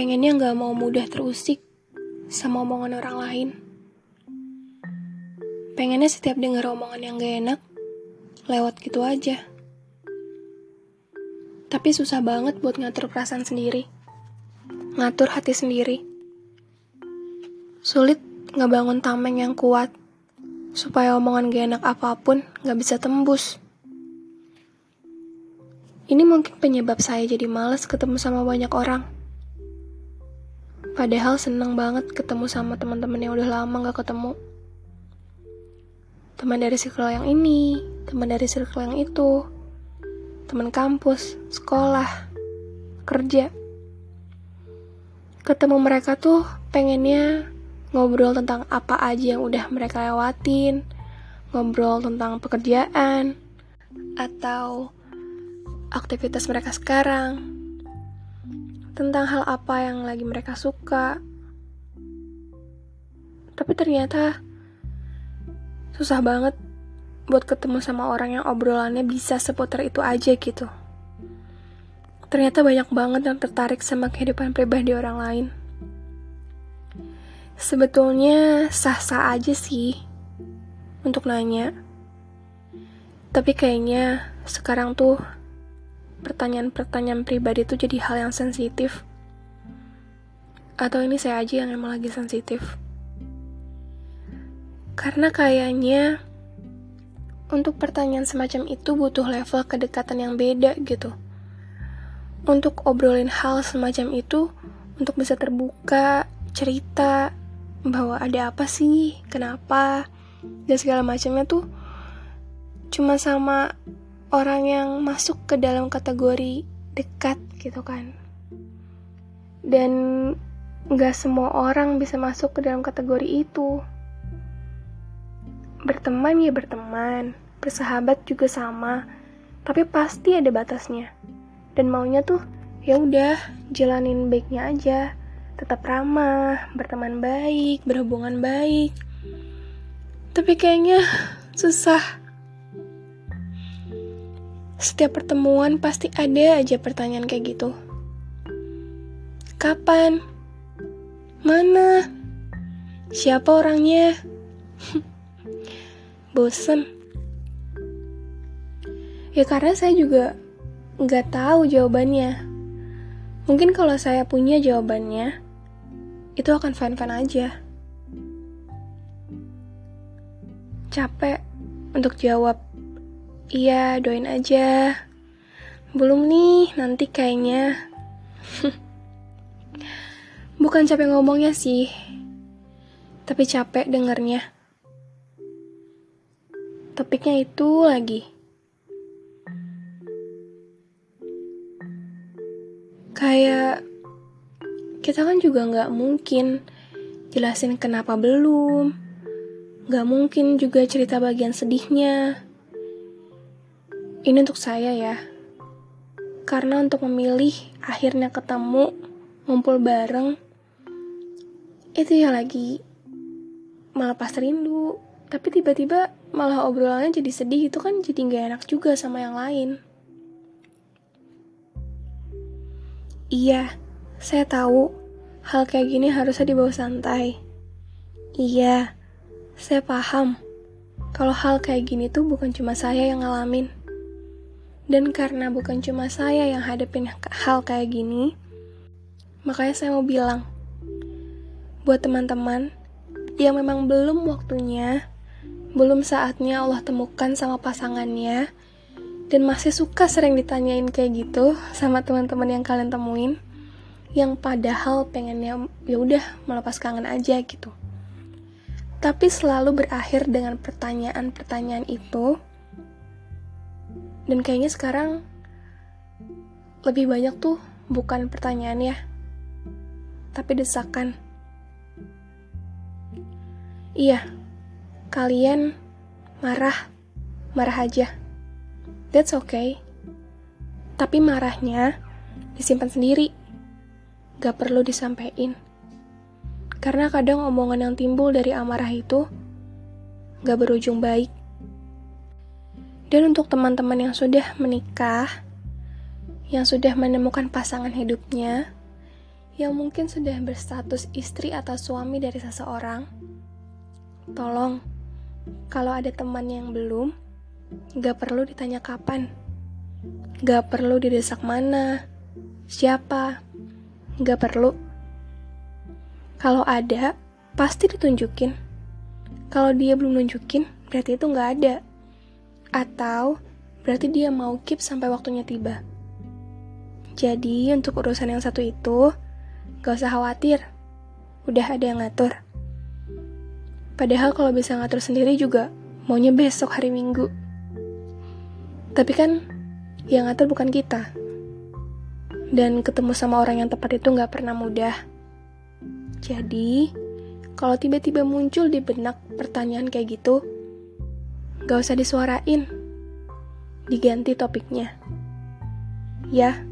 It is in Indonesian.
pengennya nggak mau mudah terusik sama omongan orang lain. Pengennya setiap denger omongan yang gak enak, lewat gitu aja. Tapi susah banget buat ngatur perasaan sendiri. Ngatur hati sendiri. Sulit ngebangun tameng yang kuat, supaya omongan gak enak apa pun gak bisa tembus. Ini mungkin penyebab saya jadi males ketemu sama banyak orang. Padahal seneng banget ketemu sama teman-teman yang udah lama gak ketemu teman dari circle yang ini, teman dari circle yang itu, teman kampus, sekolah, kerja. Ketemu mereka tuh pengennya ngobrol tentang apa aja yang udah mereka lewatin, ngobrol tentang pekerjaan, atau aktivitas mereka sekarang, tentang hal apa yang lagi mereka suka. Tapi ternyata susah banget buat ketemu sama orang yang obrolannya bisa seputar itu aja gitu. Ternyata banyak banget yang tertarik sama kehidupan pribadi orang lain. Sebetulnya sah-sah aja sih untuk nanya. Tapi kayaknya sekarang tuh pertanyaan-pertanyaan pribadi tuh jadi hal yang sensitif. Atau ini saya aja yang emang lagi sensitif. Karena kayaknya untuk pertanyaan semacam itu butuh level kedekatan yang beda gitu. Untuk obrolin hal semacam itu, untuk bisa terbuka, cerita bahwa ada apa sih, kenapa, dan segala macamnya tuh cuma sama orang yang masuk ke dalam kategori dekat gitu kan. Dan gak semua orang bisa masuk ke dalam kategori itu berteman ya berteman, bersahabat juga sama, tapi pasti ada batasnya. Dan maunya tuh ya udah jalanin baiknya aja, tetap ramah, berteman baik, berhubungan baik. Tapi kayaknya susah. Setiap pertemuan pasti ada aja pertanyaan kayak gitu. Kapan? Mana? Siapa orangnya? bosen ya karena saya juga nggak tahu jawabannya mungkin kalau saya punya jawabannya itu akan fine-fine aja capek untuk jawab iya doain aja belum nih nanti kayaknya bukan capek ngomongnya sih tapi capek dengernya topiknya itu lagi. Kayak kita kan juga nggak mungkin jelasin kenapa belum, nggak mungkin juga cerita bagian sedihnya. Ini untuk saya ya, karena untuk memilih akhirnya ketemu, ngumpul bareng, itu ya lagi melepas rindu, tapi tiba-tiba malah obrolannya jadi sedih itu kan jadi gak enak juga sama yang lain. Iya, saya tahu hal kayak gini harusnya dibawa santai. Iya, saya paham kalau hal kayak gini tuh bukan cuma saya yang ngalamin. Dan karena bukan cuma saya yang hadapin hal kayak gini, makanya saya mau bilang, buat teman-teman yang memang belum waktunya belum saatnya Allah temukan sama pasangannya dan masih suka sering ditanyain kayak gitu sama teman-teman yang kalian temuin yang padahal pengennya ya udah melepas kangen aja gitu. Tapi selalu berakhir dengan pertanyaan-pertanyaan itu. Dan kayaknya sekarang lebih banyak tuh bukan pertanyaan ya, tapi desakan. Iya, Kalian marah, marah aja. That's okay. Tapi marahnya disimpan sendiri. Gak perlu disampaikan. Karena kadang omongan yang timbul dari amarah itu gak berujung baik. Dan untuk teman-teman yang sudah menikah, yang sudah menemukan pasangan hidupnya, yang mungkin sudah berstatus istri atau suami dari seseorang, tolong, kalau ada teman yang belum, gak perlu ditanya kapan, gak perlu didesak mana, siapa, gak perlu. Kalau ada, pasti ditunjukin. Kalau dia belum nunjukin, berarti itu gak ada. Atau berarti dia mau keep sampai waktunya tiba. Jadi, untuk urusan yang satu itu, gak usah khawatir. Udah ada yang ngatur. Padahal kalau bisa ngatur sendiri juga, maunya besok hari Minggu. Tapi kan, yang ngatur bukan kita. Dan ketemu sama orang yang tepat itu gak pernah mudah. Jadi, kalau tiba-tiba muncul di benak pertanyaan kayak gitu, gak usah disuarain. Diganti topiknya. Ya,